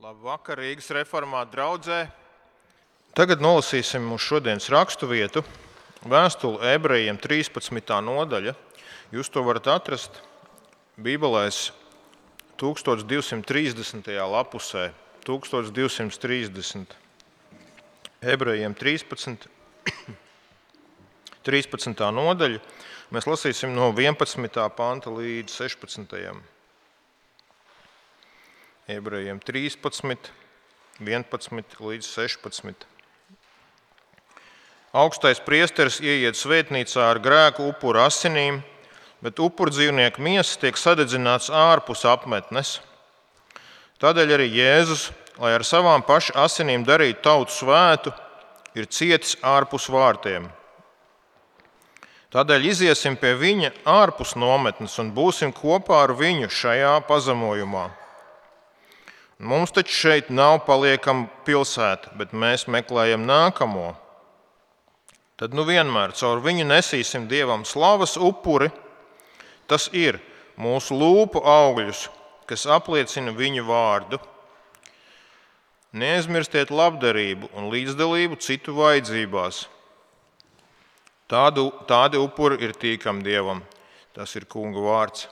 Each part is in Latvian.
Labvakar, Rīgas reformā draudzē. Tagad nolasīsim mūsu šodienas rakstu vietu, vēstuli ebrejiem 13. nodaļa. Jūs to varat atrast Bībelēs 1230. lapusē, 1230. ebrejiem 13. 13. nodaļa. Mēs lasīsim no 11. panta līdz 16 ebrejiem 13, 11 līdz 16. Augstais priesteris ieiet svētnīcā ar grēku upuru asinīm, bet upuru dzīvnieku miesas tiek sadedzināts ārpus apmetnes. Tādēļ arī Jēzus, lai ar savām pašu asinīm darītu tautu svētu, ir cietis ārpus vārtiem. Tādēļ iziesim pie viņa ārpus nometnes un būsim kopā ar viņu šajā pazemojumā. Mums taču šeit nav paliekama pilsēta, bet mēs meklējam nākamo. Tad nu vienmēr caur viņu nesīsim dievam slavas upuri. Tas ir mūsu lūpu augļus, kas apliecina viņu vārdu. Neaizmirstiet labdarību un līdzdalību citu vajadzībās. Tādu, tādi upuri ir tīkami dievam. Tas ir kunga vārds.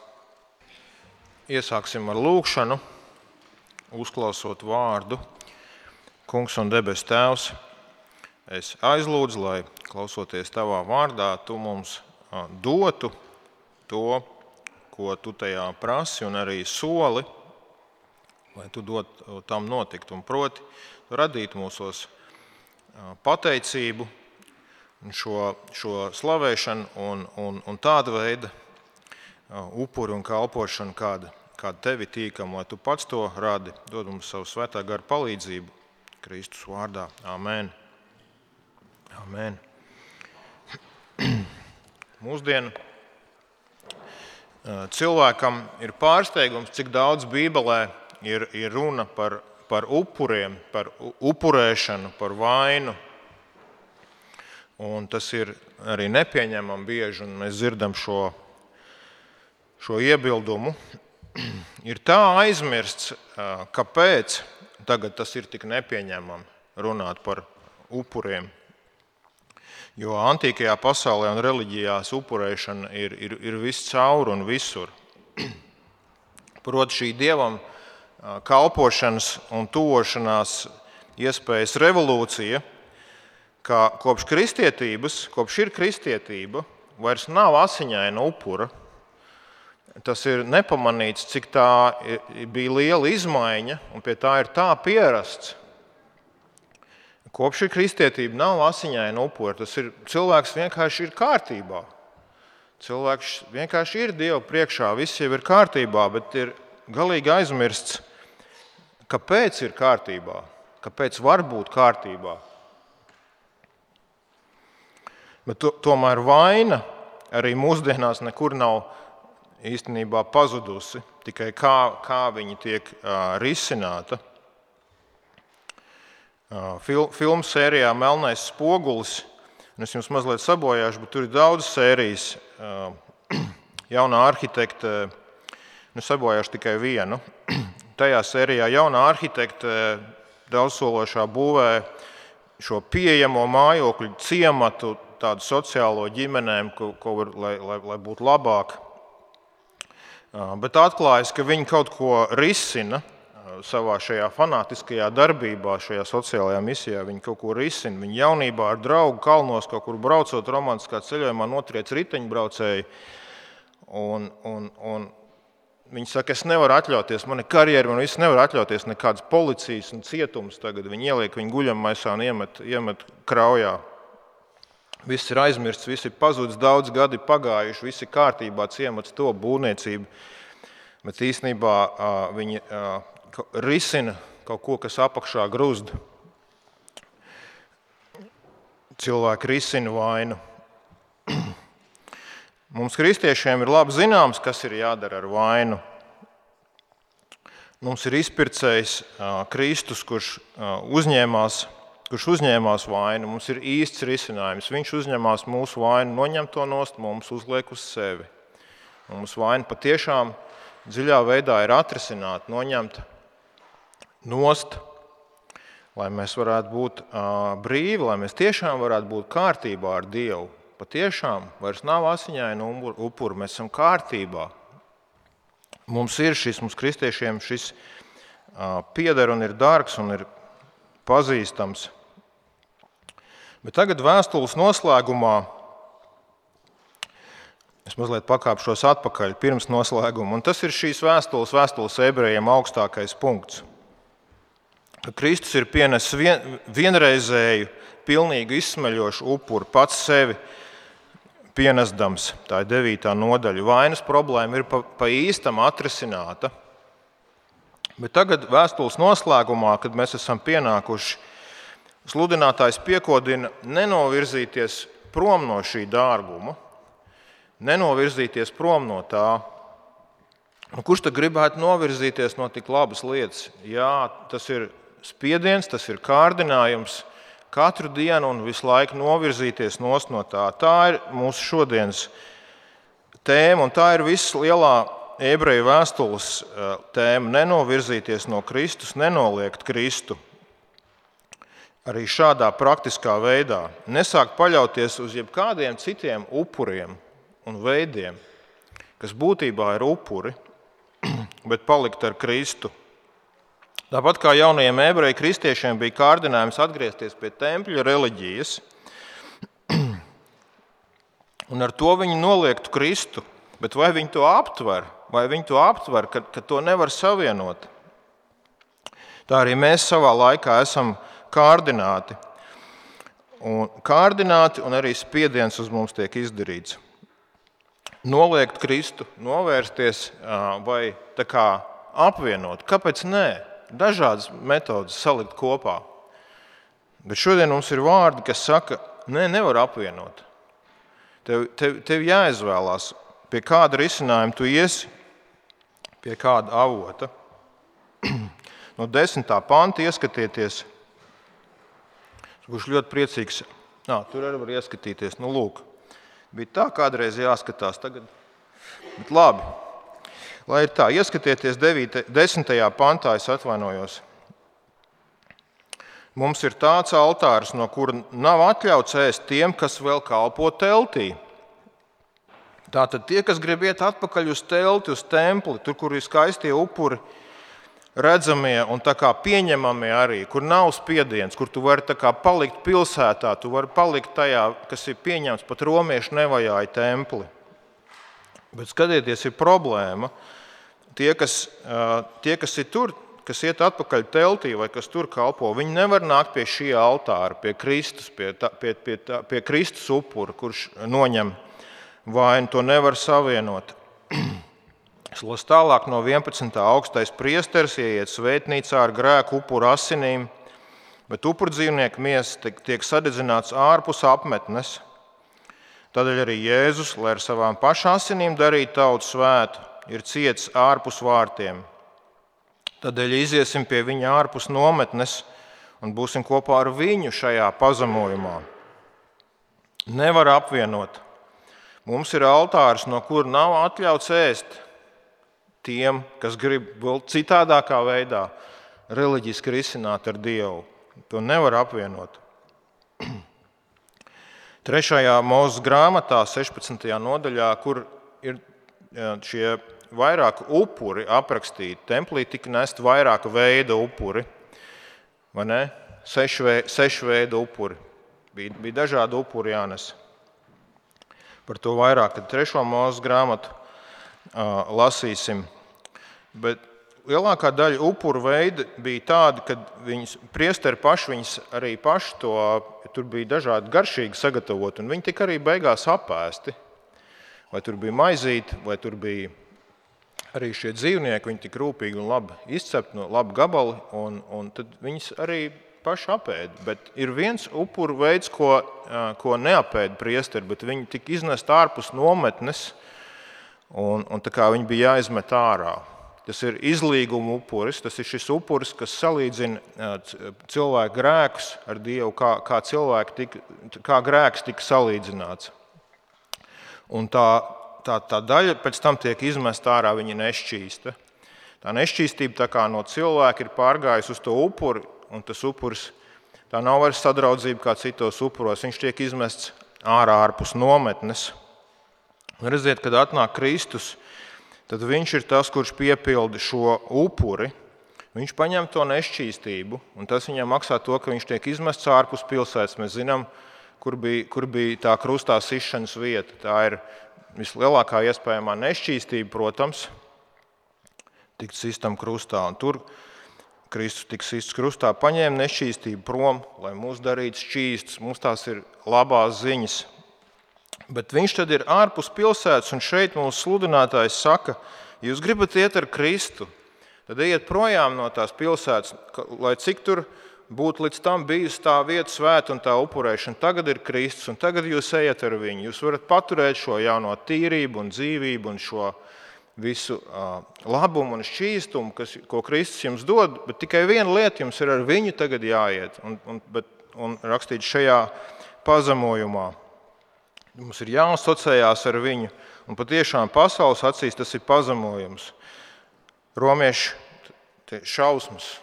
Iesāksim ar lūgšanu uzklausot vārdu. Kungs un debes Tēvs, es aizlūdzu, lai klausoties Tavā vārdā, Tu mums dotu to, ko Tu tajā prasi, un arī soli, lai Tu dot tam notikt. Un proti, Tu radītu mūsos pateicību, šo, šo slavēšanu un, un, un tādu veidu upuru un kalpošanu, kāda kāda tevi tīkam, lai tu pats to radi, dod mums savu svētā gara palīdzību. Kristus vārdā. Amen. Amen. Mūsdienu cilvēkam ir pārsteigums, cik daudz Bībelē ir, ir runa par, par upuriem, par upurēšanu, par vainu. Un tas ir arī nepieņemami bieži, un mēs dzirdam šo, šo iebildumu ir tā aizmirsts, kāpēc tagad tas ir tik nepieņemami runāt par upuriem. Jo antīkajā pasaulē un reliģijās upurēšana ir, ir, ir viscaur un visur. Proti, šī dievam kalpošanas un tuvošanās iespējas revolūcija, ka kopš kristietības, kopš ir kristietība, vairs nav asiņaina upura tas ir nepamanīts, cik tā bija liela izmaiņa, un pie tā ir tā pierasts. Kopš ir kristietība, nav asiņaina upura. Tas ir cilvēks vienkārši ir kārtībā. Cilvēks vienkārši ir Dieva priekšā, viss jau ir kārtībā, bet ir galīgi aizmirsts, kāpēc ir kārtībā, kāpēc var būt kārtībā. Bet to, tomēr vaina arī mūsdienās nekur nav īstenībā pazudusi, tikai kā, kā viņa tiek risināta. Fil, filmu sērijā Melnais spogulis, un es jums mazliet sabojāšu, bet tur ir daudz sērijas. Jaunā arhitekte, nu sabojāšu tikai vienu. Tajā sērijā jaunā arhitekte daudzsološā būvē šo pieejamo mājokļu ciematu, tādu sociālo ģimenēm, ko, ko var, lai, lai, lai būtu labāk Bet atklājas, ka viņi kaut ko risina savā šajā fanātiskajā darbībā, šajā sociālajā misijā. Viņi kaut ko risina. Viņi jaunībā ar draugu kalnos kaut kur braucot romantiskā ceļojumā notriec riteņbraucēji. Un, un, un viņi saka, es nevaru atļauties, man ir karjera, man viss nevar atļauties nekādas policijas un cietums. Tagad viņi ieliek viņu guļammaisā un iemet, iemet kraujā. Viss ir aizmirsts, viss ir pazudis, daudz gadi pagājuši, viss ir kārtībā, ciemats to būvniecību. Bet īstenībā viņi risina kaut ko, kas apakšā grūzd. Cilvēki risina vainu. Mums, kristiešiem, ir labi zināms, kas ir jādara ar vainu. Mums ir izpircējs Kristus, kurš uzņēmās kurš uzņēmās vainu, mums ir īsts risinājums. Viņš uzņemās mūsu vainu, noņem to nost, mums uzliek uz sevi. Un mūsu vaina patiešām dziļā veidā ir atrisināta, noņemta, nost, lai mēs varētu būt brīvi, lai mēs tiešām varētu būt kārtībā ar Dievu. Patiešām vairs nav asiņaina upura, mēs esam kārtībā. Mums ir šis, mums kristiešiem šis pieder un ir dārgs un ir pazīstams. Bet tagad vēstules noslēgumā es mazliet pakāpšos atpakaļ pirms noslēguma. Un tas ir šīs vēstules, vēstules ebrejiem augstākais punkts. Ka Kristus ir pienesis vien, vienreizēju, pilnīgi izsmeļošu upuri pats sevi pienesdams. Tā ir 9. nodaļa. Vainas problēma ir pa, pa īstam atrisināta. Bet tagad, vēstules noslēgumā, kad mēs esam pienākuši, sludinātājs piekodina nenovirzīties prom no šī dārguma, nenovirzīties prom no tā. Un kurš tad gribētu novirzīties no tik labas lietas? Jā, tas ir spiediens, tas ir kārdinājums katru dienu un visu laiku novirzīties no tā. Tā ir mūsu šodienas tēma, un tā ir viss lielā ebreju vēstules eh, tēma - nenovirzīties no Kristus, nenoliegt Kristu. Arī šādā praktiskā veidā nesākt paļauties uz jebkādiem citiem upuriem un veidiem, kas būtībā ir upuri, bet palikt ar Kristu. Tāpat kā jaunajiem ebreju kristiešiem bija kārdinājums atgriezties pie tempļa reliģijas, un ar to viņi noliektu Kristu, bet vai viņi to aptver? vai viņi to aptver, ka, ka to nevar savienot. Tā arī mēs savā laikā esam kārdināti. Un kārdināti un arī spiediens uz mums tiek izdarīts. Noliegt Kristu, novērsties vai apvienot. Kāpēc nē? Dažādas metodas salikt kopā. Bet šodien mums ir vārdi, kas saka, nē, nevar apvienot. Tev, tev, tev jāizvēlās, pie kāda risinājuma tu iesi pie kāda avota. No desmitā panta ieskatieties, kurš ļoti priecīgs. Nā, tur arī var ieskatīties. Nu, lūk, bija tā, kādreiz jāskatās. Tagad. Bet labi, lai ir tā, ieskatieties 9, 10. pantā, es atvainojos. Mums ir tāds altārs, no kura nav atļauts ēst tiem, kas vēl kalpo teltī. Tātad tie, kas grib iet atpakaļ uz telti, uz templi, tur, kur ir skaistie upuri, redzamie un pieņemamie arī, kur nav spiediens, kur tu vari palikt pilsētā, tu vari palikt tajā, kas ir pieņemts pat romiešu nevajāja templi. Bet skatieties, ir problēma. Tie, kas, tie, kas ir tur, kas iet atpakaļ teltī vai kas tur kalpo, viņi nevar nākt pie šī altāra, pie Kristus, pie, tā, pie, pie, tā, pie Kristus upura, kurš noņem vainu to nevar savienot. Slas tālāk no 11. augstais priesteris ieiet svētnīcā ar grēku upuru asinīm, bet upuru dzīvnieku miesa tiek sadedzināts ārpus apmetnes. Tādēļ arī Jēzus, lai ar savām pašām asinīm darītu tautu svētu, ir ciets ārpus vārtiem. Tādēļ iziesim pie viņa ārpus nometnes un būsim kopā ar viņu šajā pazemojumā. Nevar apvienot Mums ir altārs, no kura nav atļauts ēst tiem, kas grib vēl citādākā veidā reliģiski risināt ar Dievu. To nevar apvienot. Trešajā mūža grāmatā, 16. nodaļā, kur ir šie vairāki upuri aprakstīti, templī tika nest vairāka veida upuri. Sešu, sešu veidu upuri. Bija, bija dažādi upuri jānes par to vairāk, trešo mūža grāmatu uh, lasīsim. Bet lielākā daļa upuru veidi bija tādi, ka viņas priesteri paši viņas arī paši to, tur bija dažādi garšīgi sagatavoti, un viņi tika arī beigās apēsti. Vai tur bija maizīte, vai tur bija arī šie dzīvnieki, viņi tik rūpīgi un labi izcepti, no labi gabali, un, un tad viņas arī paši apēda. Bet ir viens upuru veids, ko, ko neapēda priesteri, bet viņi tika iznest ārpus nometnes, un, un viņi bija jāizmet ārā. Tas ir izlīguma upuris, tas ir šis upuris, kas salīdzina cilvēku grēkus ar Dievu, kā, kā, tika, kā grēks tika salīdzināts. Un tā, tā, tā daļa pēc tam tiek izmesta ārā, viņa nešķīsta. Tā nešķīstība tā no cilvēka ir pārgājusi uz to upuri, un tas upuris tā nav vairs sadraudzība kā citos upuros. Viņš tiek izmests ārā ārpus nometnes. Redziet, kad atnāk Kristus, tad viņš ir tas, kurš piepilda šo upuri. Viņš paņem to nešķīstību, un tas viņam maksā to, ka viņš tiek izmests ārpus pilsētas. Mēs zinām, kur bija, kur bija tā krustā sišanas vieta. Tā ir vislielākā iespējamā nešķīstība, protams, tikt sistam krustā. Un tur Kristus tiks sists krustā, paņēma nešķīstību prom, lai mūs darītu šķīstus. Mums tās ir labās ziņas. Bet viņš tad ir ārpus pilsētas, un šeit mūsu sludinātājs saka, jūs gribat iet ar Kristu, tad ejiet projām no tās pilsētas, lai cik tur būtu līdz tam bijusi tā vieta svēta un tā upurēšana. Tagad ir Kristus, un tagad jūs ejat ar viņu. Jūs varat paturēt šo jauno tīrību un dzīvību un šo visu labumu un šķīstumu, kas, ko Kristus jums dod, bet tikai viena lieta jums ir ar viņu tagad jāiet un, un, bet, un rakstīt šajā pazemojumā. Mums ir jāasociējās ar viņu, un patiešām pasaules acīs tas ir pazemojums. Romiešu šausmas,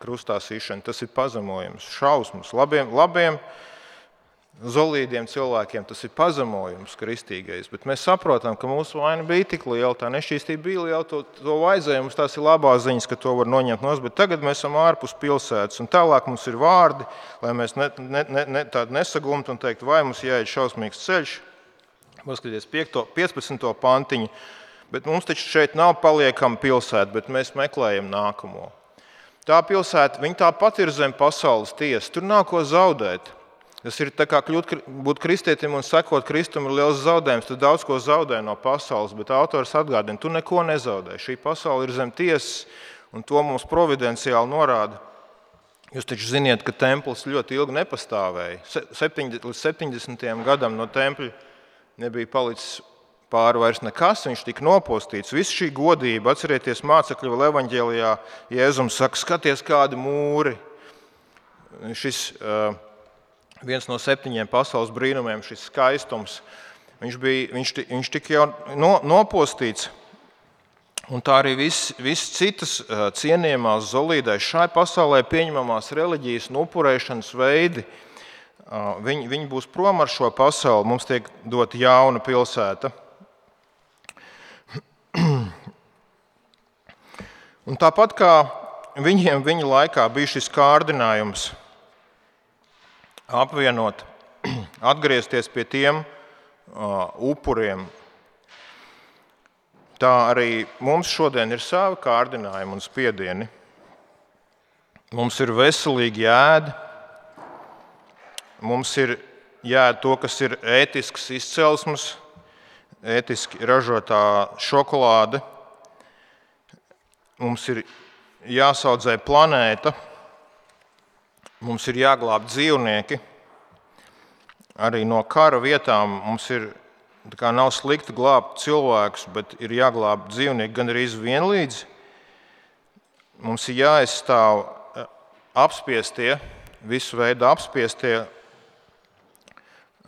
krustā sīšana, tas ir pazemojums, šausmas labiem, labiem Zolīdiem cilvēkiem tas ir pazemojums, kristīgais, bet mēs saprotam, ka mūsu vaina bija tik liela, tā nešķīstība bija liela, to, to vajadzēja. Mums tās ir labās ziņas, ka to var noņemt no mums, bet tagad mēs esam ārpus pilsētas, un tālāk mums ir vārdi, lai mēs ne, ne, ne, ne, tādu nesagumtu un teiktu, vai mums jāiet šausmīgs ceļš. Paskatieties, 5, 15. pantiņu. Bet mums taču šeit nav paliekama pilsēta, bet mēs meklējam nākamo. Tā pilsēta, viņa tāpat ir zem pasaules tiesas. Tur nav ko zaudēt. Tas ir kā kļūt, būt kristietim un sekot Kristum ir liels zaudējums. Tu daudz ko zaudē no pasaules, bet autors atgādina, tu neko nezaudē. Šī pasaule ir zem tiesas, un to mums providenciāli norāda. Jūs taču zināt, ka templis ļoti ilgi nepastāvēja. 70, līdz 70. gadam no tempļa nebija palicis pāri vairs nekas, viņš tika nopostīts. Visa šī godība, atcerieties, mācekļu evanģēlijā, Jēzums saka, skaties, kādi mūri. Šis, uh, viens no septiņiem pasaules brīnumiem, šis skaistums. Viņš, bija, viņš, viņš tika jau no, nopostīts. Un tā arī visas vis citas cienījamās zolīdēs šai pasaulē pieņemamās reliģijas un upurēšanas veidi, viņi, viņi būs prom ar šo pasauli. Mums tiek dota jauna pilsēta. Un tāpat kā viņiem viņa laikā bija šis kārdinājums apvienot, atgriezties pie tiem upuriem. Tā arī mums šodien ir savi kārdinājumi un spiedieni. Mums ir veselīgi jēda, mums ir jēda to, kas ir ētisks izcelsmes, ētiski ražotā šokolāde. Mums ir jāsaudzē planēta Mums ir jāglāb dzīvnieki. Arī no kara vietām mums ir nav slikti glābt cilvēkus, bet ir jāglāb dzīvnieki gan arī vienlīdz. Mums ir jāaizstāv eh, apspiestie, visu veidu apspiestie,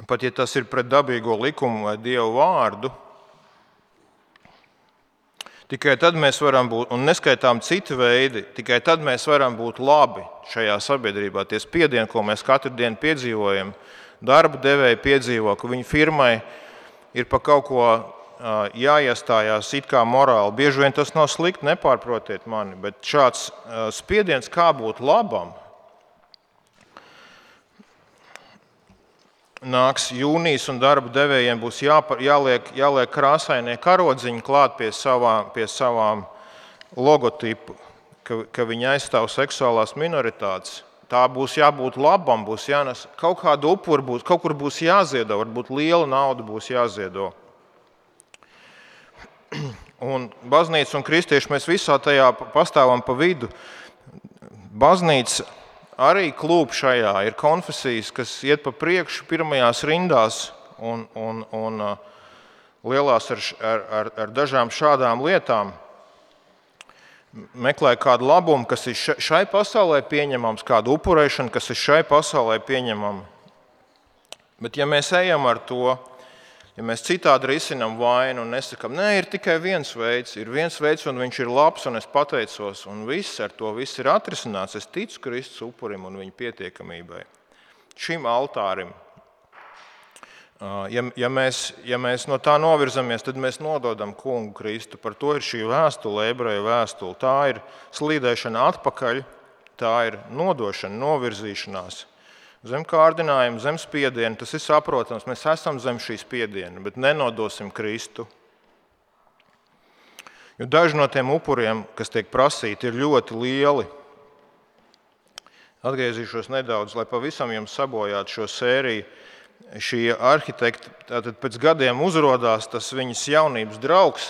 pat ja tas ir pret dabīgo likumu vai dievu vārdu. Tikai tad mēs varam būt, un neskaitām citu veidu, tikai tad mēs varam būt labi šajā sabiedrībā. Tie spiedieni, ko mēs katru dienu piedzīvojam, darba devēji piedzīvo, ka viņa firmai ir pa kaut ko jāiestājās it kā morāli. Bieži vien tas nav slikti, nepārprotiet mani, bet šāds spiediens, kā būt labam, nāks jūnijas un darba devējiem būs jāpar, jāliek, jāliek krāsainie karodziņi klāt pie, savā, pie savām logotipu, ka, ka viņi aizstāv seksuālās minoritātes. Tā būs jābūt labam, būs jānes kaut kāda upura, būs, kaut kur būs jāziedo, varbūt liela nauda būs jāziedo. Un baznīca un kristieši mēs visā tajā pastāvam pa vidu. Baznīca arī klūp šajā. Ir konfesijas, kas iet pa priekšu pirmajās rindās un, un, un uh, lielās ar, ar, ar dažām šādām lietām. Meklē kādu labumu, kas ir šai pasaulē pieņemams, kādu upurēšanu, kas ir šai pasaulē pieņemama. Bet, ja mēs ejam ar to, Ja mēs citādi risinām vainu un nesakām, nē, ir tikai viens veids, ir viens veids, un viņš ir labs, un es pateicos, un viss ar to viss ir atrisināts. Es ticu Kristus upurim un viņa pietiekamībai. Šim altārim. Ja, ja, mēs, ja mēs no tā novirzamies, tad mēs nododam kungu Kristu. Par to ir šī vēstule, ebreju vēstule. Tā ir slīdēšana atpakaļ, tā ir nodošana, novirzīšanās zem kārdinājuma, zem spiediena. Tas ir saprotams, mēs esam zem šīs spiediena, bet nenodosim Kristu. Jo daži no tiem upuriem, kas tiek prasīti, ir ļoti lieli. Atgriezīšos nedaudz, lai pavisam jums sabojātu šo sēriju. Šī arhitekta pēc gadiem uzrādās tas viņas jaunības draugs,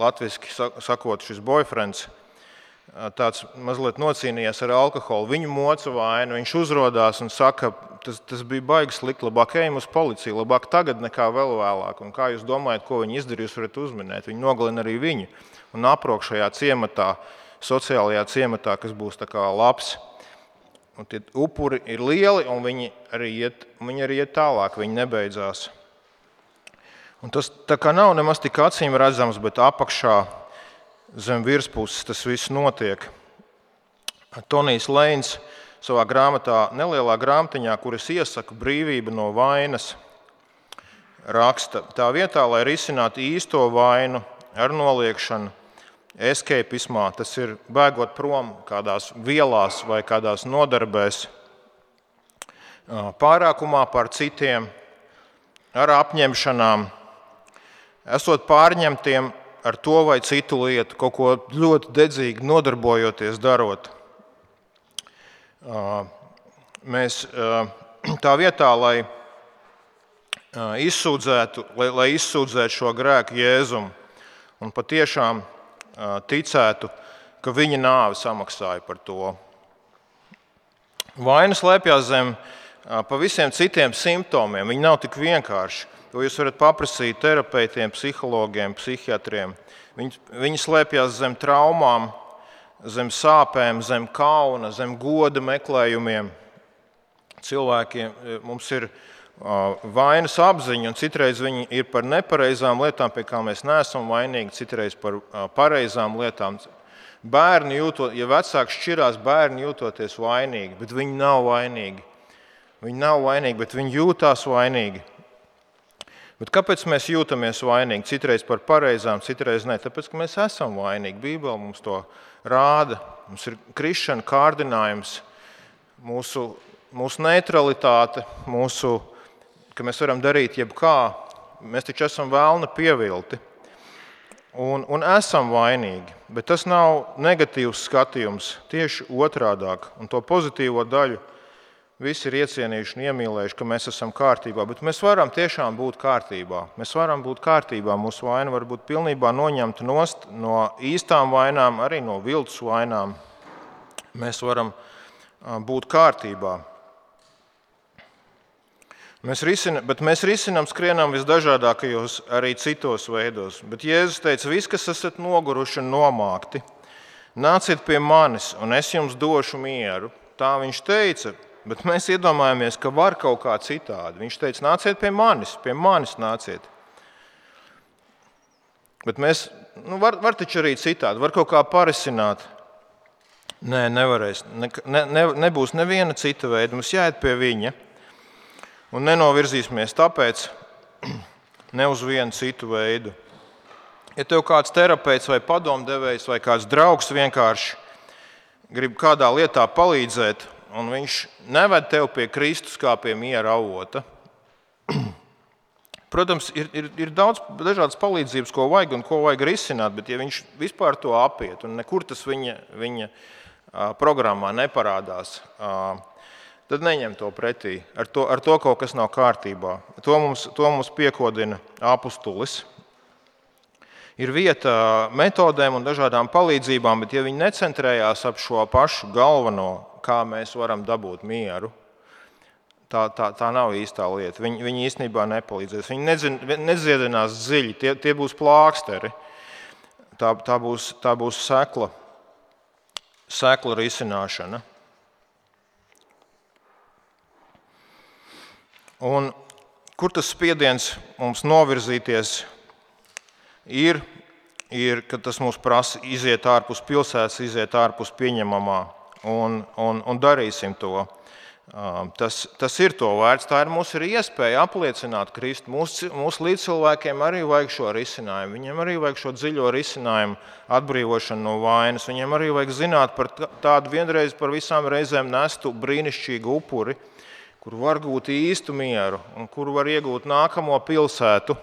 latviešu sakot, šis boyfriends tāds mazliet nocīnījies ar alkoholu. Viņu moca vainu, viņš uzrādās un saka, tas, tas bija baigi slikti. Labāk ejam uz policiju, labāk tagad nekā vēl vēlāk. Un kā jūs domājat, ko viņi izdarīja? Jūs varat uzminēt. Viņi nogalina arī viņu un aprok šajā ciematā, sociālajā ciematā, kas būs labs. Un tie upuri ir lieli, un viņi arī iet, viņi arī iet tālāk, viņi nebeidzās. Un tas nav nemaz tik acīm redzams, bet apakšā zem virspuses tas viss notiek. Tonijs Leins savā grāmatā, nelielā grāmatiņā, kuras iesaku brīvība no vainas, raksta tā vietā, lai risinātu īsto vainu ar noliekšanu, escapismā, tas ir bēgot prom kādās vielās vai kādās nodarbēs, pārākumā par citiem, ar apņemšanām, esot pārņemtiem ar to vai citu lietu, kaut ko ļoti dedzīgi nodarbojoties, darot. Mēs tā vietā, lai izsūdzētu, lai, lai izsūdzētu šo grēku Jēzum un patiešām ticētu, ka viņa nāve samaksāja par to. Vainas slēpjas zem pavisam citiem simptomiem. Viņi nav tik vienkārši. To jūs varat paprasīt terapeitiem, psihologiem, psihiatriem. Viņi, viņi slēpjas zem traumām, zem sāpēm, zem kauna, zem goda meklējumiem. Cilvēkiem e, mums ir vainas apziņa, un citreiz viņi ir par nepareizām lietām, pie kā mēs neesam vainīgi, citreiz par pareizām lietām. Bērni jūtot, ja vecāks šķirās, bērni jūtoties vainīgi, bet viņi nav vainīgi. Viņi nav vainīgi, bet viņi jūtās vainīgi. Bet kāpēc mēs jūtamies vainīgi? Citreiz par pareizām, citreiz nē. Tāpēc, ka mēs esam vainīgi. Bībele mums to rāda. Mums ir krišana, kārdinājums, mūsu, mūsu neutralitāte, mūsu, ka mēs varam darīt jebkā. Mēs taču esam vēlni pievilti un, un esam vainīgi. Bet tas nav negatīvs skatījums, tieši otrādi. Un to pozitīvo daļu visi ir iecienījuši un iemīlējuši, ka mēs esam kārtībā. Bet mēs varam tiešām būt kārtībā. Mēs varam būt kārtībā. Mūsu vaina var būt pilnībā noņemta no īstām vainām, arī no viltus vainām. Mēs varam būt kārtībā. Mēs risinām, bet mēs risinām, skrienam visdažādākajos, arī citos veidos. Bet Jēzus teica, visi, kas esat noguruši un nomākti, nāciet pie manis, un es jums došu mieru. Tā viņš teica, Bet mēs iedomājamies, ka var kaut kā citādi. Viņš teica, nāciet pie manis, pie manis nāciet. Bet mēs, nu, var, var taču arī citādi, var kaut kā parisināt. Nē, nevarēs. Ne, ne, nebūs neviena cita veida. Mums jāiet pie viņa. Un nenovirzīsimies tāpēc ne uz vienu citu veidu. Ja tev kāds terapeits vai padomdevējs vai kāds draugs vienkārši grib kādā lietā palīdzēt, un viņš neved tevi pie Kristus kā pie miera avota. Protams, ir, ir, ir daudz dažādas palīdzības, ko vajag un ko vajag risināt, bet ja viņš vispār to apiet un nekur tas viņa, viņa programmā neparādās, tad neņem to pretī. Ar to, ar to kaut kas nav kārtībā. To mums, to mums piekodina apustulis. Ir vieta metodēm un dažādām palīdzībām, bet ja viņi necentrējās ap šo pašu galveno kā mēs varam dabūt mieru. Tā, tā, tā nav īstā lieta. Viņi, viņi īstenībā nepalīdzēs. Viņi nedzin, nedziedinās dziļi, tie, tie būs plāksteri. Tā, tā, būs, tā būs sekla, sekla risināšana. Un kur tas spiediens mums novirzīties ir, ir ka tas mums prasa iziet ārpus pilsētas, iziet ārpus pieņemamā, un, un, un darīsim to. Tas, tas ir to vērts. Tā ir mūsu iespēja apliecināt Kristu. Mūsu, mūsu līdzcilvēkiem arī vajag šo risinājumu. Viņiem arī vajag šo dziļo risinājumu, atbrīvošanu no vainas. Viņiem arī vajag zināt par tādu vienreiz par visām reizēm nestu brīnišķīgu upuri, kur var gūt īstu mieru un kur var iegūt nākamo pilsētu.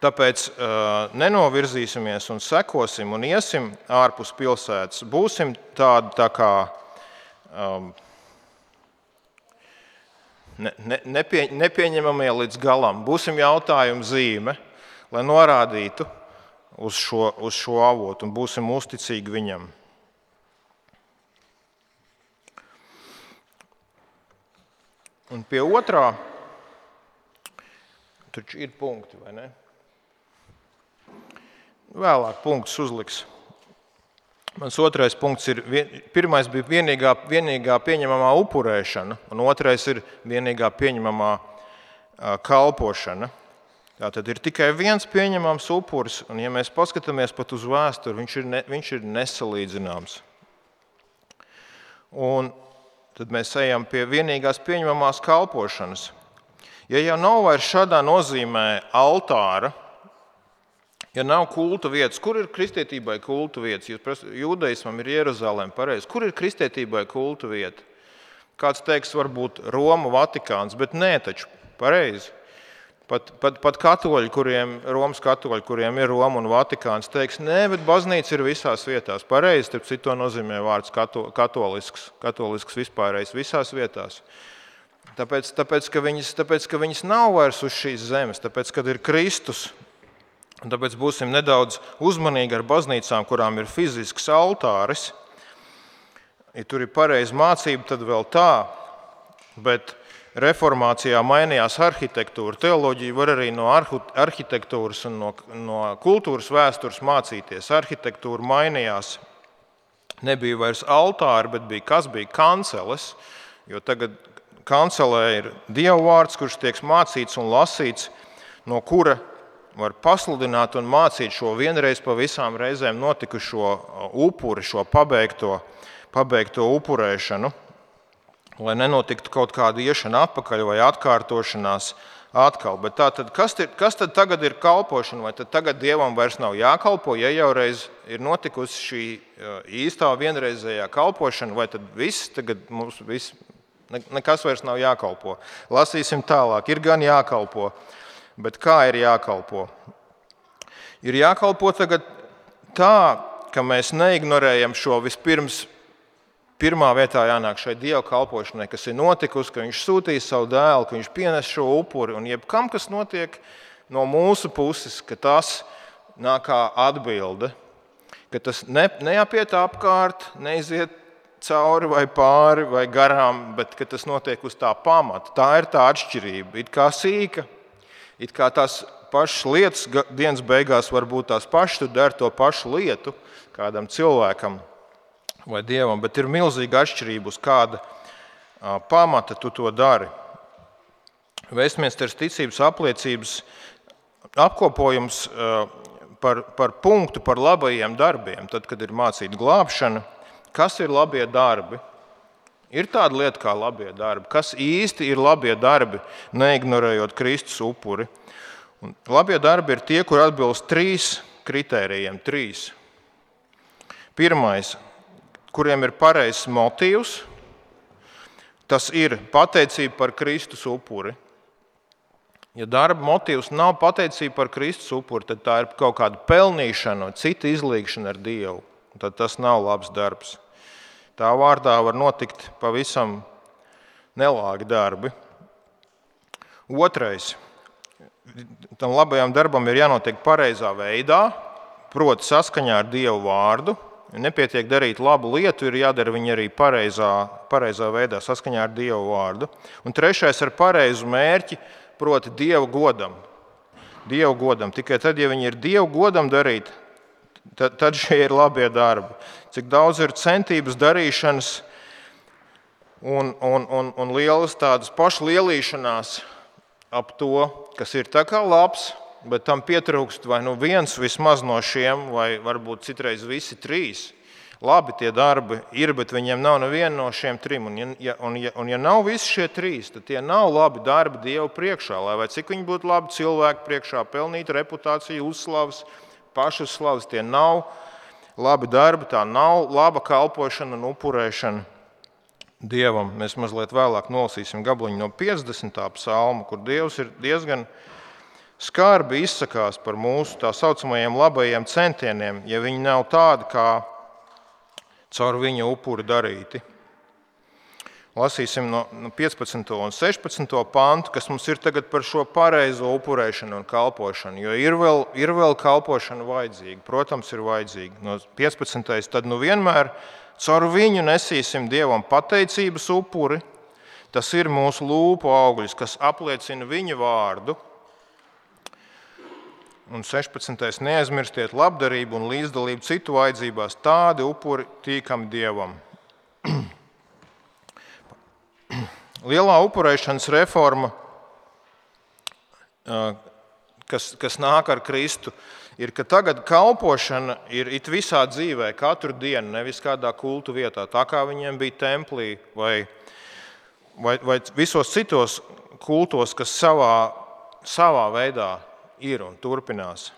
Tāpēc uh, nenovirzīsimies un sekosim un iesim ārpus pilsētas. Būsim tādi tā kā. Um, ne, ne, nepie, nepieņemamie līdz galam. Būsim jautājumu zīme, lai norādītu uz šo, uz šo avotu un būsim uzticīgi viņam. Un pie otrā, taču ir punkti, vai ne? Vēlāk punktus uzliks. Mans otrais punkts ir, pirmais bija vienīgā, vienīgā pieņemamā upurēšana, un otrais ir vienīgā pieņemamā kalpošana. Tā tad ir tikai viens pieņemams upuris, un ja mēs paskatāmies pat uz vēsturi, viņš ir, ne, viņš ir nesalīdzināms. Un tad mēs ejam pie vienīgās pieņemamās kalpošanas. Ja jau nav vairs šādā nozīmē altāra, Ja nav kulta vietas, kur ir kristietībai kulta vietas? Jūs prasat, jūdaismam ir Jeruzalem, pareizi. Kur ir kristietībai kulta vieta? Kāds teiks, varbūt Roma, Vatikāns, bet nē, taču pareizi. Pat, pat, pat katoļi, kuriem, Romas katoļi, kuriem ir Roma un Vatikāns, teiks, nē, bet baznīca ir visās vietās. Pareizi, tas to nozīmē vārds kato, katolisks, katolisks vispārējais visās vietās. Tāpēc, tāpēc, ka viņas, tāpēc, ka viņas nav vairs uz šīs zemes, tāpēc, kad ir Kristus, Un tāpēc būsim nedaudz uzmanīgi ar baznīcām, kurām ir fizisks altāris. Ja tur ir pareiza mācība, tad vēl tā, bet reformācijā mainījās arhitektūra. Teoloģija var arī no arhitektūras un no, no kultūras vēstures mācīties. Arhitektūra mainījās. Nebija vairs altāri, bet bija kas bija kanceles. Jo tagad kancelē ir dievu vārds, kurš tiek mācīts un lasīts, no kura var pasludināt un mācīt šo vienreiz pa visām reizēm notikušo upuri, šo pabeigto, pabeigto upurēšanu, lai nenotiktu kaut kāda iešana atpakaļ vai atkārtošanās atkal. Bet tātad, kas, ir, kas tad tagad ir kalpošana? Vai tagad dievam vairs nav jākalpo, ja jau reiz ir notikusi šī īstā vienreizējā kalpošana, vai tad viss tagad mums viss, nekas vairs nav jākalpo? Lasīsim tālāk. Ir gan jākalpo. Bet kā ir jākalpo? Ir jākalpo tagad tā, ka mēs neignorējam šo vispirms. Pirmā vietā jānāk šai dievu kalpošanai, kas ir notikusi, ka viņš sūtīja savu dēlu, ka viņš pienes šo upuri. Un jebkam, kas notiek no mūsu puses, ka tas nāk kā atbilde, ka tas ne, neapiet apkārt, neiziet cauri vai pāri vai garām, bet tas notiek uz tā pamata. Tā ir tā atšķirība. It kā sīka, it kā tās pašas lietas dienas beigās var būt tās pašas, tu dari to pašu lietu kādam cilvēkam vai dievam, bet ir milzīga atšķirība, uz kāda pamata tu to dari. Vēstmiesters ticības apliecības apkopojums par, par punktu par labajiem darbiem, tad, kad ir mācīta glābšana, kas ir labie darbi. Ir tāda lieta kā labie darbi. Kas īsti ir labie darbi, neignorējot Kristus upuri? Un labie darbi ir tie, kur atbilst trīs kritērijiem. Trīs. Pirmais, kuriem ir pareizs motīvs, tas ir pateicība par Kristus upuri. Ja darba motīvs nav pateicība par Kristus upuri, tad tā ir kaut kāda pelnīšana, cita izlīgšana ar Dievu. Tad tas nav labs darbs. Tā vārdā var notikt pavisam nelāgi darbi. Otrais. Tam labajam darbam ir jānotiek pareizā veidā, proti, saskaņā ar Dievu vārdu. Nepietiek darīt labu lietu, ir jādara viņa arī pareizā, pareizā veidā, saskaņā ar Dievu vārdu. Un trešais ar pareizu mērķi, proti, Dievu godam. Dievu godam. Tikai tad, ja viņi ir Dievu godam darīti, tad, tad šie ir labie darbi cik daudz ir centības darīšanas un, un, un, un lielas tādas pašlielīšanās ap to, kas ir tā kā labs, bet tam pietrūkst vai nu viens vismaz no šiem, vai varbūt citreiz visi trīs. Labi, tie darbi ir, bet viņiem nav neviena no šiem trim. Un, ja, un, ja, un ja nav visi šie trīs, tad tie nav labi darbi Dievu priekšā. Lai cik viņi būtu labi cilvēku priekšā, pelnīt reputāciju, uzslavas, pašuzslavas, tie nav labi darbi, tā nav laba kalpošana un upurēšana Dievam. Mēs mazliet vēlāk nolasīsim gabaliņu no 50. psalma, kur Dievs ir diezgan skarbi izsakās par mūsu tā saucamajiem labajiem centieniem, ja viņi nav tādi, kā caur viņa upuri darīti. Lasīsim no 15. un 16. pantu, kas mums ir tagad par šo pareizo upurēšanu un kalpošanu. Jo ir vēl, ir vēl kalpošana vajadzīga. Protams, ir vajadzīga. No 15. tad nu vienmēr caur viņu nesīsim Dievam pateicības upuri. Tas ir mūsu lūpu augļus, kas apliecina viņa vārdu Un 16. neaizmirstiet labdarību un līdzdalību citu vajadzībās. Tādi upuri tīkam dievam. Lielā upurēšanas reforma, kas, kas nāk ar Kristu, ir, ka tagad kalpošana ir it visā dzīvē, katru dienu, nevis kādā kultu vietā, tā kā viņiem bija templī vai, vai, vai visos citos kultos, kas savā, savā veidā ir un turpinās.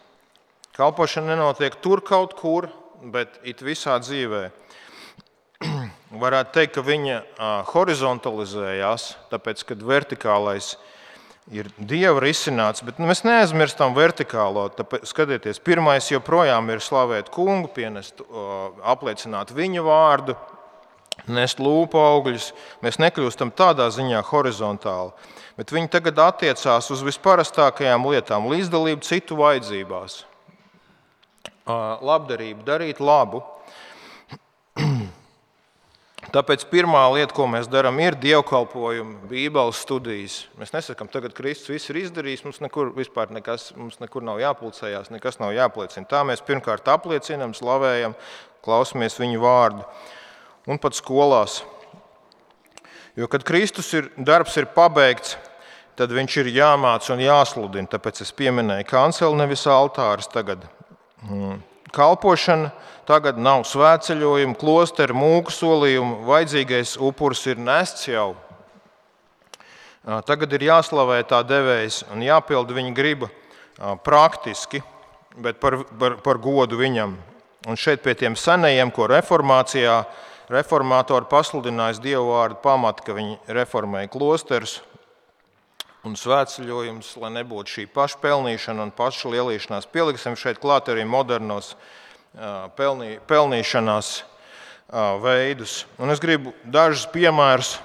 Kalpošana nenotiek tur kaut kur, bet it visā dzīvē. Varētu teikt, ka viņa horizontalizējās, tāpēc, ka vertikālais ir dieva risināts, bet nu, mēs neaizmirstam vertikālo. Tāpēc, skatieties, pirmais joprojām ir slavēt kungu, pienest, apliecināt viņa vārdu, nest lūpu augļus. Mēs nekļūstam tādā ziņā horizontāli bet viņi tagad attiecās uz visparastākajām lietām, līdzdalību citu vajadzībās, labdarību, darīt labu. Tāpēc pirmā lieta, ko mēs darām, ir dievkalpojumi, Bībeles studijas. Mēs nesakām, ka Kristus viss ir izdarījis, mums nekur, nekas, mums nekur nav jāpulcējās, nekas nav jāpliecina. Tā mēs pirmkārt apliecinām, slavējam, klausamies viņu vārdu. Un pat skolās Jo, kad Kristus ir, darbs ir pabeigts, tad viņš ir jāmāca un jāsludina. Tāpēc es pieminēju kanceli, nevis altārs. Tagad mm. Kalpošana, tagad nav svētceļojuma, klosteru, mūku solījumu. Vajadzīgais upuris ir nests jau. Tagad ir jāslavē tā devējs un jāpilda viņa griba praktiski, bet par, par, par godu viņam. Un šeit pie tiem senajiem, ko reformācijā reformātori pasludinājis Dievu vārdu pamatu, ka viņi reformēja klosterus un svētceļojumus, lai nebūtu šī pašpelnīšana un pašlielīšanās. Pieliksim šeit klāt arī modernos pelnī, pelnīšanās veidus. Un es gribu dažus piemērus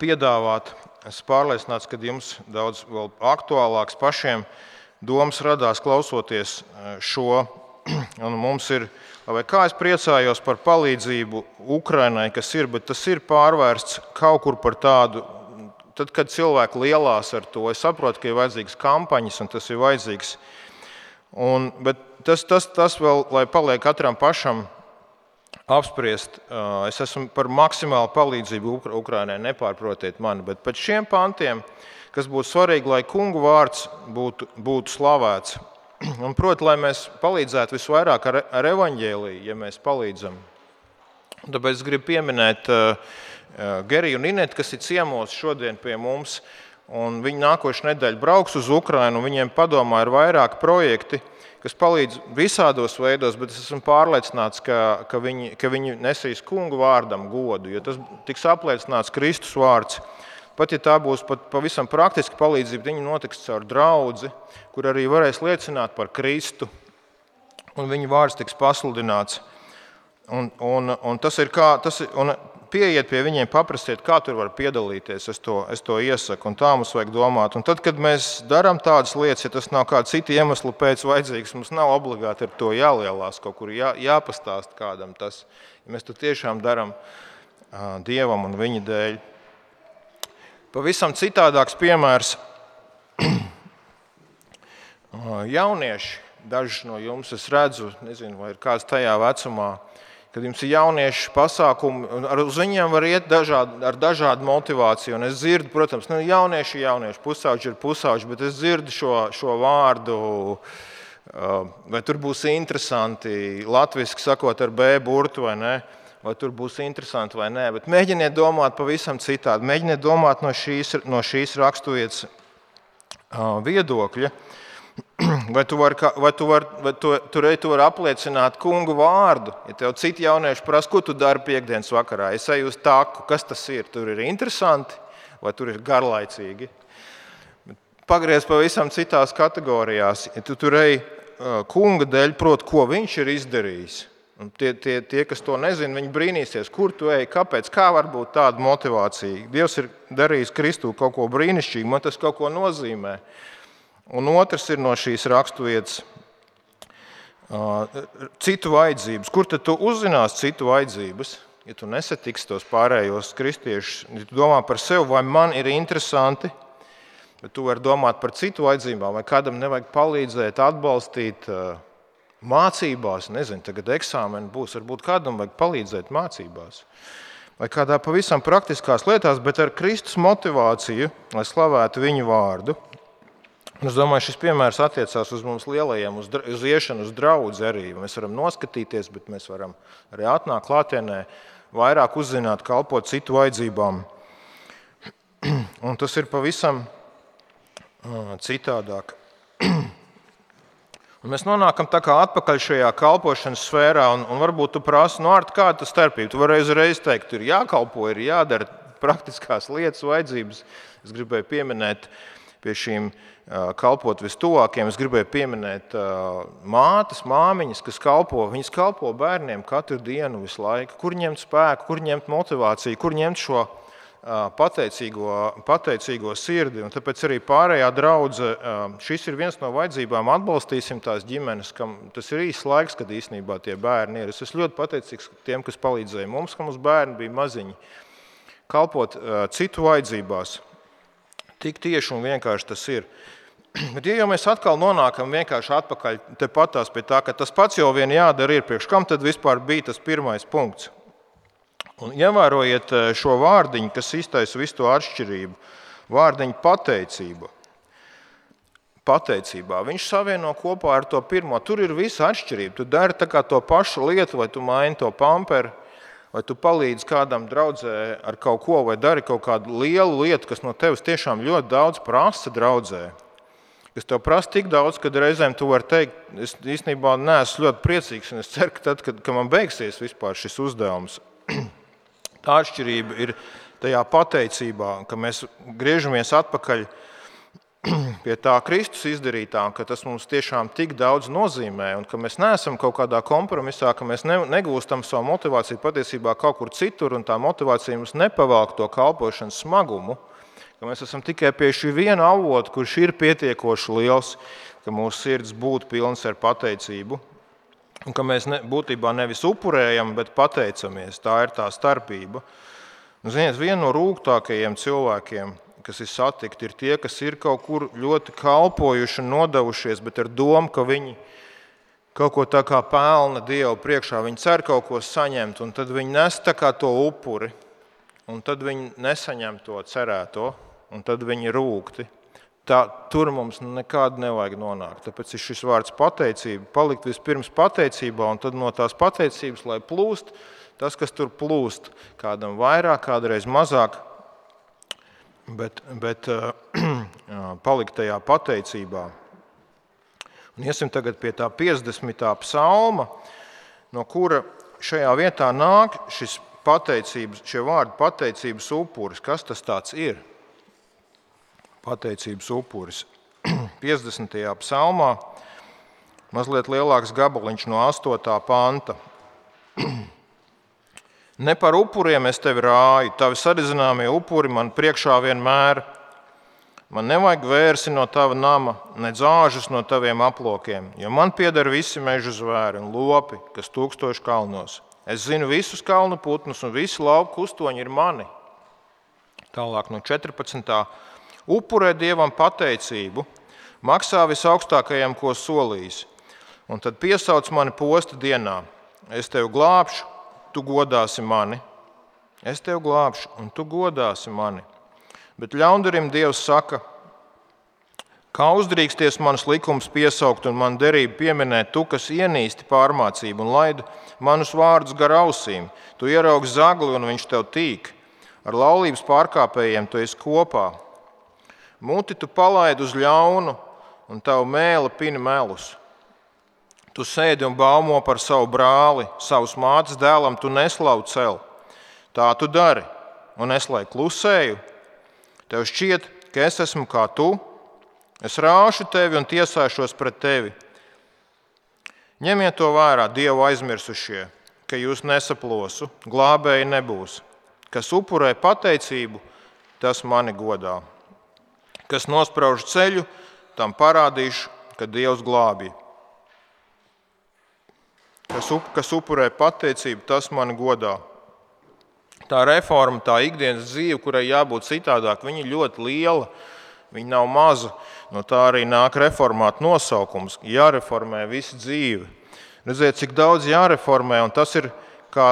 piedāvāt. Es pārliecināts, ka jums daudz aktuālāks pašiem domas radās klausoties šo. Un mums ir Vai kā es priecājos par palīdzību Ukraiņai, kas ir, bet tas ir pārvērsts kaut kur par tādu. Tad, kad cilvēki lielās ar to, es saprotu, ka ir vajadzīgas kampaņas un tas ir vajadzīgs. Un, bet tas, tas, tas vēl, lai paliek katram pašam apspriest, es esmu par maksimālu palīdzību Ukraiņai, nepārprotiet mani, bet pēc šiem pantiem, kas būtu svarīgi, lai kungu vārds būtu, būtu slavēts Un, proti, lai mēs palīdzētu visvairāk ar, ar evaņģēlīju, ja mēs palīdzam. Tāpēc es gribu pieminēt uh, Geriju un Inetu, kas ir ciemos šodien pie mums. Viņi nākošais nedēļa brauks uz Ukrajinu. Viņiem padomā ir vairāki projekti, kas palīdz visādos veidos, bet es esmu pārliecināts, ka, ka, viņi, ka viņi nesīs kungu vārdam godu, jo tas tiks apliecināts Kristus vārds. Pat ja tā būs pat pavisam praktiska palīdzība, viņa notiks caur draugu, kur arī varēs liecināt par Kristu, un viņa vārds tiks pasludināts. Un, un, un tas ir kā, tas ir, un pieiet pie viņiem, paprastiet, kā tur var piedalīties. Es to, es to iesaku, un tā mums vajag domāt. Un tad, kad mēs darām tādas lietas, ja tas nav kāda cita iemesla pēc vajadzīgs, mums nav obligāti ar to jālielās, kaut kur jā, jāpastāst kādam tas. Ja mēs to tiešām darām Dievam un viņa dēļ. Pavisam citādāks piemērs. Jaunieši, dažus no jums es redzu, nezinu, vai ir kāds tajā vecumā, kad jums ir jauniešu pasākumi, un uz viņiem var iet dažādi, ar dažādu motivāciju. Un es dzirdu, protams, nu, jaunieši ir jaunieši, pusauģi ir pusauģi, bet es dzirdu šo, šo vārdu. Vai tur būs interesanti, latviešu sakot, ar B burtu vai ne? Vai tur būs interesanti vai nē, bet mēģiniet domāt pavisam citādi. Mēģiniet domāt no šīs, no šīs raksturvietas viedokļa. Vai tu vari, vari, vai tu, tu, tu vari apliecināt kungu vārdu? Ja tev citi jaunieši prasa, ko tu dari piekdienas vakarā, es eju uz tāku, kas tas ir? Tur ir interesanti vai tur ir garlaicīgi. Pagriez pavisam citās kategorijās. Ja tu tur ej kunga dēļ, proti, ko viņš ir izdarījis. Un tie, tie, tie, kas to nezina, viņi brīnīsies, kur tu ej, kāpēc, kā var būt tāda motivācija. Dievs ir darījis Kristu kaut ko brīnišķīgu, man tas kaut ko nozīmē. Un otrs ir no šīs raksturvietas citu vajadzības. Kur tad tu uzzināsi citu vajadzības? Ja tu nesatiksi tos pārējos kristiešus, ja tu domā par sevi, vai man ir interesanti, bet tu vari domāt par citu vajadzībām, vai kādam nevajag palīdzēt, atbalstīt mācībās. Nezinu, tagad eksāmeni būs, varbūt kādam vajag palīdzēt mācībās. Vai kādā pavisam praktiskās lietās, bet ar Kristus motivāciju, lai slavētu viņu vārdu. Es domāju, šis piemērs attiecās uz mums lielajiem, uz, uz iešanu uz draugu arī. Mēs varam noskatīties, bet mēs varam arī atnākt klātienē, vairāk uzzināt, kalpot citu vajadzībām. Un tas ir pavisam citādāk. Un mēs nonākam atpakaļ šajā kalpošanas sfērā, un, un varbūt tu prasi, no nu, kāda ir starpība. Tu vari uzreiz teikt, ir jākalpo, ir jādara praktiskās lietas, vajadzības. Es gribēju pieminēt pie šīm kalpot vistuvākiem. Es gribēju pieminēt mātes, māmiņas, kas kalpo. Viņas kalpo bērniem katru dienu, visu laiku. Kur ņemt spēku, kur ņemt motivāciju, kur ņemt šo pateicīgo, pateicīgo sirdi. Un tāpēc arī pārējā draudzene, šis ir viens no vajadzībām. Atbalstīsim tās ģimenes, kam tas ir īsts laiks, kad īstenībā tie bērni ir. Es esmu ļoti pateicīgs tiem, kas palīdzēja mums, ka mums bērni bija maziņi. Kalpot citu vajadzībās. Tik tieši un vienkārši tas ir. Bet, ja mēs atkal nonākam vienkārši atpakaļ pie tā, ka tas pats jau vien jādara, ir priekš kam tad vispār bija tas pirmais punkts. Un ievērojiet eh, šo vārdiņu, kas iztaisa visu to atšķirību. Vārdiņu pateicība. Pateicībā. Viņš savieno kopā ar to pirmo. Tur ir visa atšķirība. Tu dari to pašu lietu, vai tu maini to pamperu, vai tu palīdzi kādam draudzē ar kaut ko, vai dari kaut kādu lielu lietu, kas no tevis tiešām ļoti daudz prasa draudzē kas tev prasa tik daudz, ka reizēm tu vari teikt, es īstenībā neesmu ļoti priecīgs. Es ceru, ka tad, kad, kad man beigsies šis uzdevums, tā atšķirība ir tajā pateicībā, ka mēs griežamies atpakaļ pie tā Kristus izdarītā, ka tas mums tiešām tik daudz nozīmē, un ka mēs neesam kaut kādā kompromisā, ka mēs negūstam savu motivāciju patiesībā kaut kur citur, un tā motivācija mums nepavalk to kalpošanas smagumu ka mēs esam tikai pie šī viena avota, kurš ir pietiekoši liels, ka mūsu sirds būtu pilns ar pateicību. Un ka mēs ne, būtībā nevis upurējam, bet pateicamies. Tā ir tā starpība. Un, ziniet, viena no rūgtākajiem cilvēkiem, kas ir satikti, ir tie, kas ir kaut kur ļoti kalpojuši un nodevušies, bet ar domu, ka viņi kaut ko tā kā pelna Dievu priekšā, viņi cer kaut ko saņemt, un tad viņi nes to upuri, un tad viņi nesaņem to cerēto un tad viņi rūkti. Tā, tur mums nekad nevajag nonākt. Tāpēc ir šis vārds pateicība. Palikt vispirms pateicībā, un tad no tās pateicības, lai plūst tas, kas tur plūst, kādam vairāk, kādreiz mazāk, bet, bet palikt tajā pateicībā. Un iesim tagad pie tā 50. psalma, no kura šajā vietā nāk šis pateicības, šie vārdi pateicības upuris. Kas tas ir? pateicības upuris. 50. psalmā mazliet lielāks gabaliņš no 8. panta. Ne par upuriem es tevi rāju, tavi sadedzināmie upuri man priekšā vienmēr. Man nevajag vērsi no tava nama, ne zāžus no taviem aplokiem, jo man pieder visi meža zvēri un lopi, kas tūkstoši kalnos. Es zinu visus kalnu putnus, un visi lauku kustoņi ir mani. Tālāk no 14 upurē dievam pateicību, maksā visaugstākajam, ko solījis, un tad piesauc mani posta dienā. Es tevi glābšu, tu godāsi mani. Es tevi glābšu, un tu godāsi mani. Bet ļaundarim Dievs saka, kā uzdrīksties manas likumus piesaukt un man derību pieminēt, tu, kas ienīsti pārmācību un laidi manus vārdus gar ausīm. Tu ieraugi zagli un viņš tev tīk. Ar laulības pārkāpējiem tu esi kopā. Muti tu palaidi uz ļaunu, un tavu mēli pini melus. Tu sēdi un baumo par savu brāli, savus mātes dēlam, tu neslavu cel. Tā tu dari, un es lai klusēju. Tev šķiet, ka es esmu kā tu, es rāšu tevi un tiesāšos pret tevi. Ņemiet to vērā, Dievu aizmirsušie, ka jūs nesaplosu, glābēji nebūs. Kas upurē pateicību, tas mani godā. Kas nosprauž ceļu, tam parādīšu, ka Dievs glābj. Kas, up, kas upurē pateicību, tas man godā. Tā reforma, tā ikdienas dzīve, kurai jābūt citādāk, viņa ļoti liela. Viņa nav maza. No tā arī nāk reformāt nosaukums. Jāreformē visa dzīve. Redziet, cik daudz jāreformē, un tas ir kā,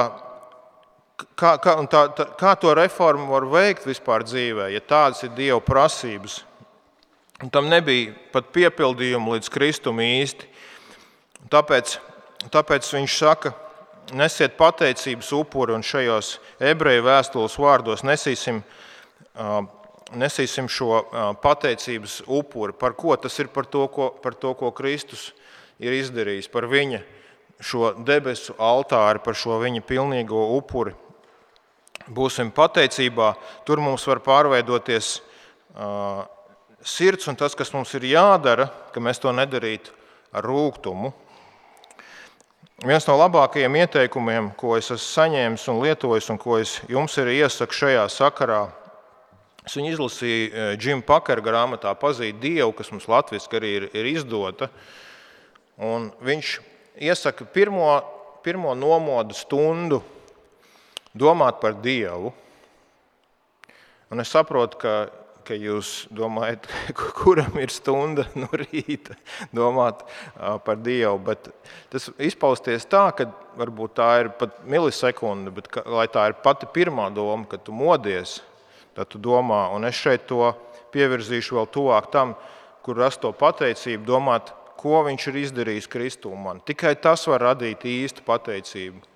kā, kā, tā, tā, kā to reformu var veikt vispār dzīvē, ja tādas ir Dieva prasības. Un tam nebija pat piepildījumu līdz Kristum īsti. Tāpēc, tāpēc viņš saka, nesiet pateicības upuri un šajos ebreju vēstules vārdos nesīsim, nesīsim šo pateicības upuri. Par ko tas ir? Par to, ko, par to, ko Kristus ir izdarījis, par viņa šo debesu altāri, par šo viņa pilnīgo upuri. Būsim pateicībā, tur mums var pārveidoties sirds un tas, kas mums ir jādara, ka mēs to nedarītu ar rūkumu. Viens no labākajiem ieteikumiem, ko es esmu saņēmis un lietojis, un ko es jums arī iesaku šajā sakarā, es viņu izlasīju Džima Pakera grāmatā Pazīt Dievu, kas mums latviešu arī ir, ir izdota. Un viņš iesaka pirmo, pirmo nomodu stundu domāt par Dievu. Un es saprotu, ka ka jūs domājat, kuram ir stunda no rīta domāt par Dievu. Bet tas izpausties tā, ka varbūt tā ir pat milisekunde, bet ka, lai tā ir pati pirmā doma, kad tu modies, tad tu domā, un es šeit to pievirzīšu vēl tuvāk tam, kur rast to pateicību, domāt, ko viņš ir izdarījis Kristū man. Tikai tas var radīt īstu pateicību.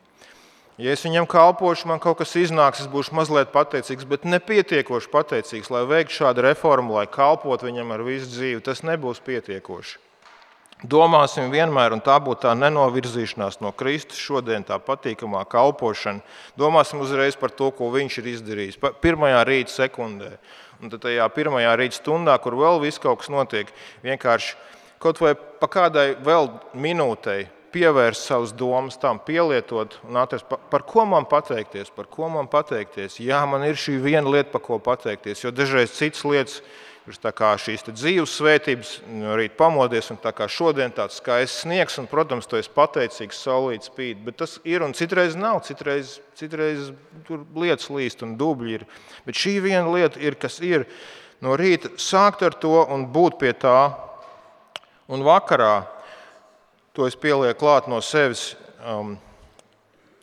Ja es viņam kalpošu, man kaut kas iznāks, es būšu mazliet pateicīgs, bet nepietiekoši pateicīgs, lai veiktu šādu reformu, lai kalpotu viņam ar visu dzīvi. Tas nebūs pietiekoši. Domāsim vienmēr, un tā būtu tā nenovirzīšanās no Kristus, šodien tā patīkamā kalpošana. Domāsim uzreiz par to, ko viņš ir izdarījis. Pirmajā rīta sekundē, un tad tajā pirmajā rīta stundā, kur vēl viss kaut kas notiek, vienkārši kaut vai pa kādai vēl minūtei pievērst savas domas tam, pielietot un atrast, par, par ko man pateikties, par ko man pateikties. Jā, man ir šī viena lieta, par ko pateikties, jo dažreiz citas lietas, kā šīs dzīves svētības, no rīta pamodies, un tā kā šodien tāds skaists sniegs, un, protams, tu esi pateicīgs, saulīt spīd, bet tas ir un citreiz nav, citreiz, citreiz tur lietas līst un dubļi ir. Bet šī viena lieta ir, kas ir no rīta sākt ar to un būt pie tā, un vakarā To es pielieku klāt no sevis. Um,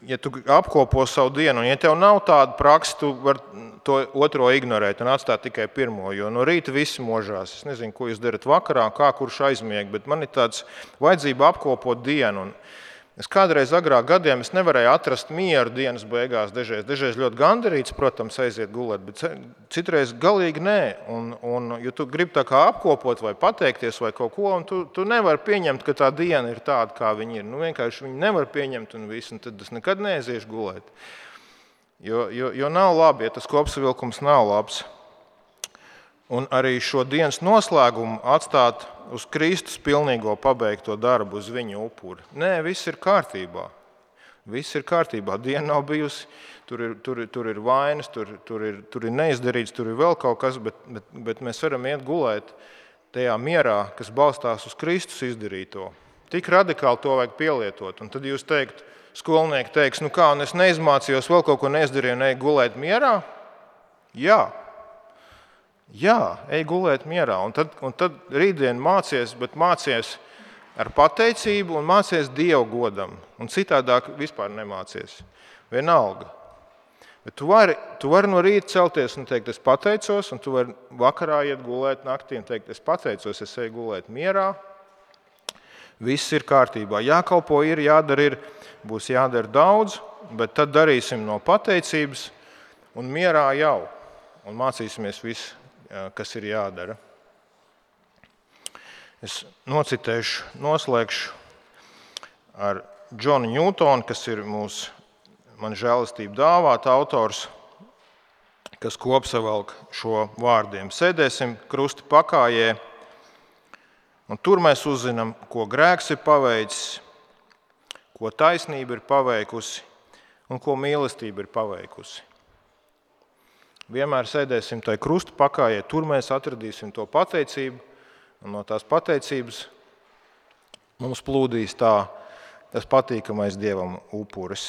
ja tu apkopo savu dienu, un ja tev nav tāda praksa, tu vari to otro ignorēt un atstāt tikai pirmo. Jo no rīta viss možās. Es nezinu, ko jūs darat vakarā, kā kurš aizmieg, bet man ir tāds vajadzība apkopot dienu. Un Es kādreiz agrāk gadiem nevarēju atrast mieru dienas beigās. Dažreiz, dažreiz ļoti gandarīts, protams, aiziet gulēt, bet citreiz galīgi nē. Un, un, ja tu gribi tā kā apkopot vai pateikties vai kaut ko, tu, tu nevari pieņemt, ka tā diena ir tāda, kā viņa ir. Nu, vienkārši viņi nevar pieņemt un viss, un tad es nekad neaiziešu gulēt. Jo, jo, jo nav labi, ja tas kopsavilkums nav labs. Un arī šo dienas noslēgumu atstāt uz Kristus pilnīgo pabeigto darbu, uz viņa upuri. Nē, viss ir kārtībā. Viss ir kārtībā. Diena nav bijusi, tur ir, tur, tur ir vainas, tur, tur, ir, tur ir neizdarīts, tur ir vēl kaut kas, bet, bet, bet mēs varam iet gulēt tajā mierā, kas balstās uz Kristus izdarīto. Tik radikāli to vajag pielietot. Un tad jūs teikt, skolnieki teiks, nu kā, un es neizmācījos, vēl kaut ko neizdarīju, un eju gulēt mierā? Jā, Jā, ej gulēt mierā. Un tad, un tad rītdien mācies, bet mācies ar pateicību un mācies Dievu godam. Un citādāk vispār nemācies. Vienalga. Bet tu vari, tu vari no rīta celties un teikt, es pateicos, un tu vari vakarā iet gulēt naktī un teikt, es pateicos, es eju gulēt mierā. Viss ir kārtībā. Jākalpo ir, jādara ir, būs jādara daudz, bet tad darīsim no pateicības un mierā jau. Un mācīsimies visu, kas ir jādara. Es nocitēšu, noslēgšu ar Džonu Ņūtonu, kas ir mūsu man žēlastību dāvāt autors, kas kopsavilk šo vārdiem. Sēdēsim krusta pakājē, un tur mēs uzzinām, ko grēks ir paveicis, ko taisnība ir paveikusi un ko mīlestība ir paveikusi. Vienmēr sēdēsim tajā krusta pakājē, tur mēs atradīsim to pateicību, no tās pateicības mums plūdīs tā, tas patīkamais dievam upuris.